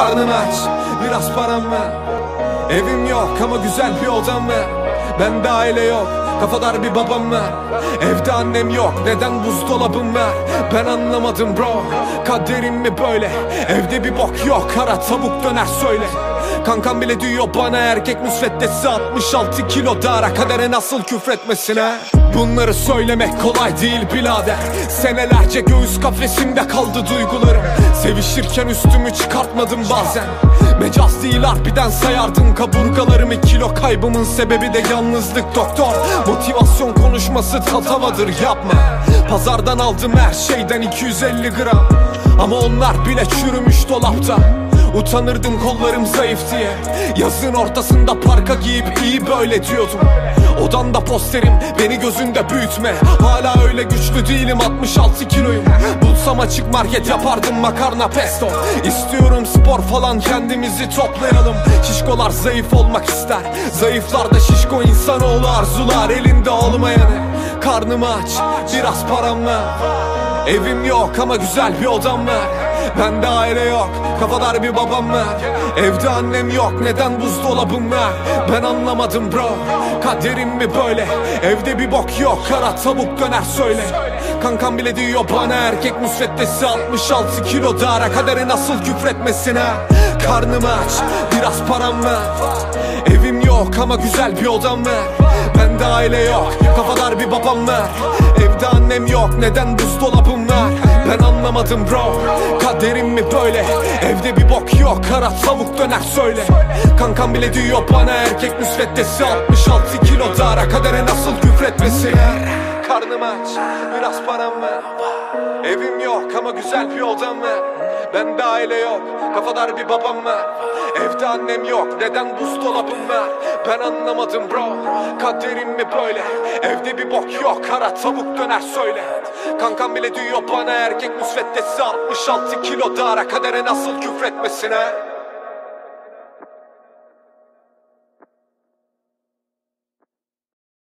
Karnın aç biraz param var Evim yok ama güzel bir odam var. Bende aile yok kafadar bir babam var. Evde annem yok neden buzdolabım var? Ben anlamadım bro Kaderim mi böyle? Evde bir bok yok kara tavuk döner söyle Kankam bile diyor bana erkek müsveddesi 66 kilo dara kadere nasıl küfretmesine? Bunları söylemek kolay değil birader. Senelerce göğüs kafesimde kaldı duygularım. Sevişirken üstümü çıkartmadım bazen. Mecaz değil harbiden sayardım kaburgalarımı. Kilo kaybımın sebebi de yalnızlık doktor. Motivasyon konuşması tatavadır yapma. Pazardan aldım her şeyden 250 gram. Ama onlar bile çürümüş dolapta Utanırdım kollarım zayıf diye. Yazın ortasında parka giyip iyi böyle diyordum. Odanda posterim beni gözünde büyütme. Hala öyle güçlü değilim 66 kiloyum. Bulsam açık market yapardım makarna pesto. İstiyorum spor falan kendimizi toplayalım. Şişkolar zayıf olmak ister. Zayıflar da şişko insanoğlu arzular Elinde olmayanı. Karnım aç biraz param var. Evim yok ama güzel bir odam var Bende aile yok kafadar bir babam var Evde annem yok neden buzdolabım var Ben anlamadım bro Kaderim mi böyle? Evde bir bok yok kara tavuk döner söyle. Kankam bile diyor bana erkek müsveddesi 66 kilo dara kaderi nasıl küfretmesine Karnım aç biraz param var. Evim yok ama güzel bir odam var. Bende aile yok kafadar bir babam var. Evde annem yok neden buzdolabım var yok kara tavuk döner söyle. Kankam bile diyor bana erkek müsveddesi 66 kilo dara kadere nasıl küfretmesine Karnım aç biraz param var. Evim yok ama güzel bir odam var. Bende aile yok kafadar bir babam var. Evde annem yok neden buzdolabım var? Ben anlamadım bro Kaderim mi böyle? Evde bir bok yok kara tavuk döner söyle. Kankam bile diyor bana erkek müsveddesi 66 kilo dara kadere nasıl küfretmesine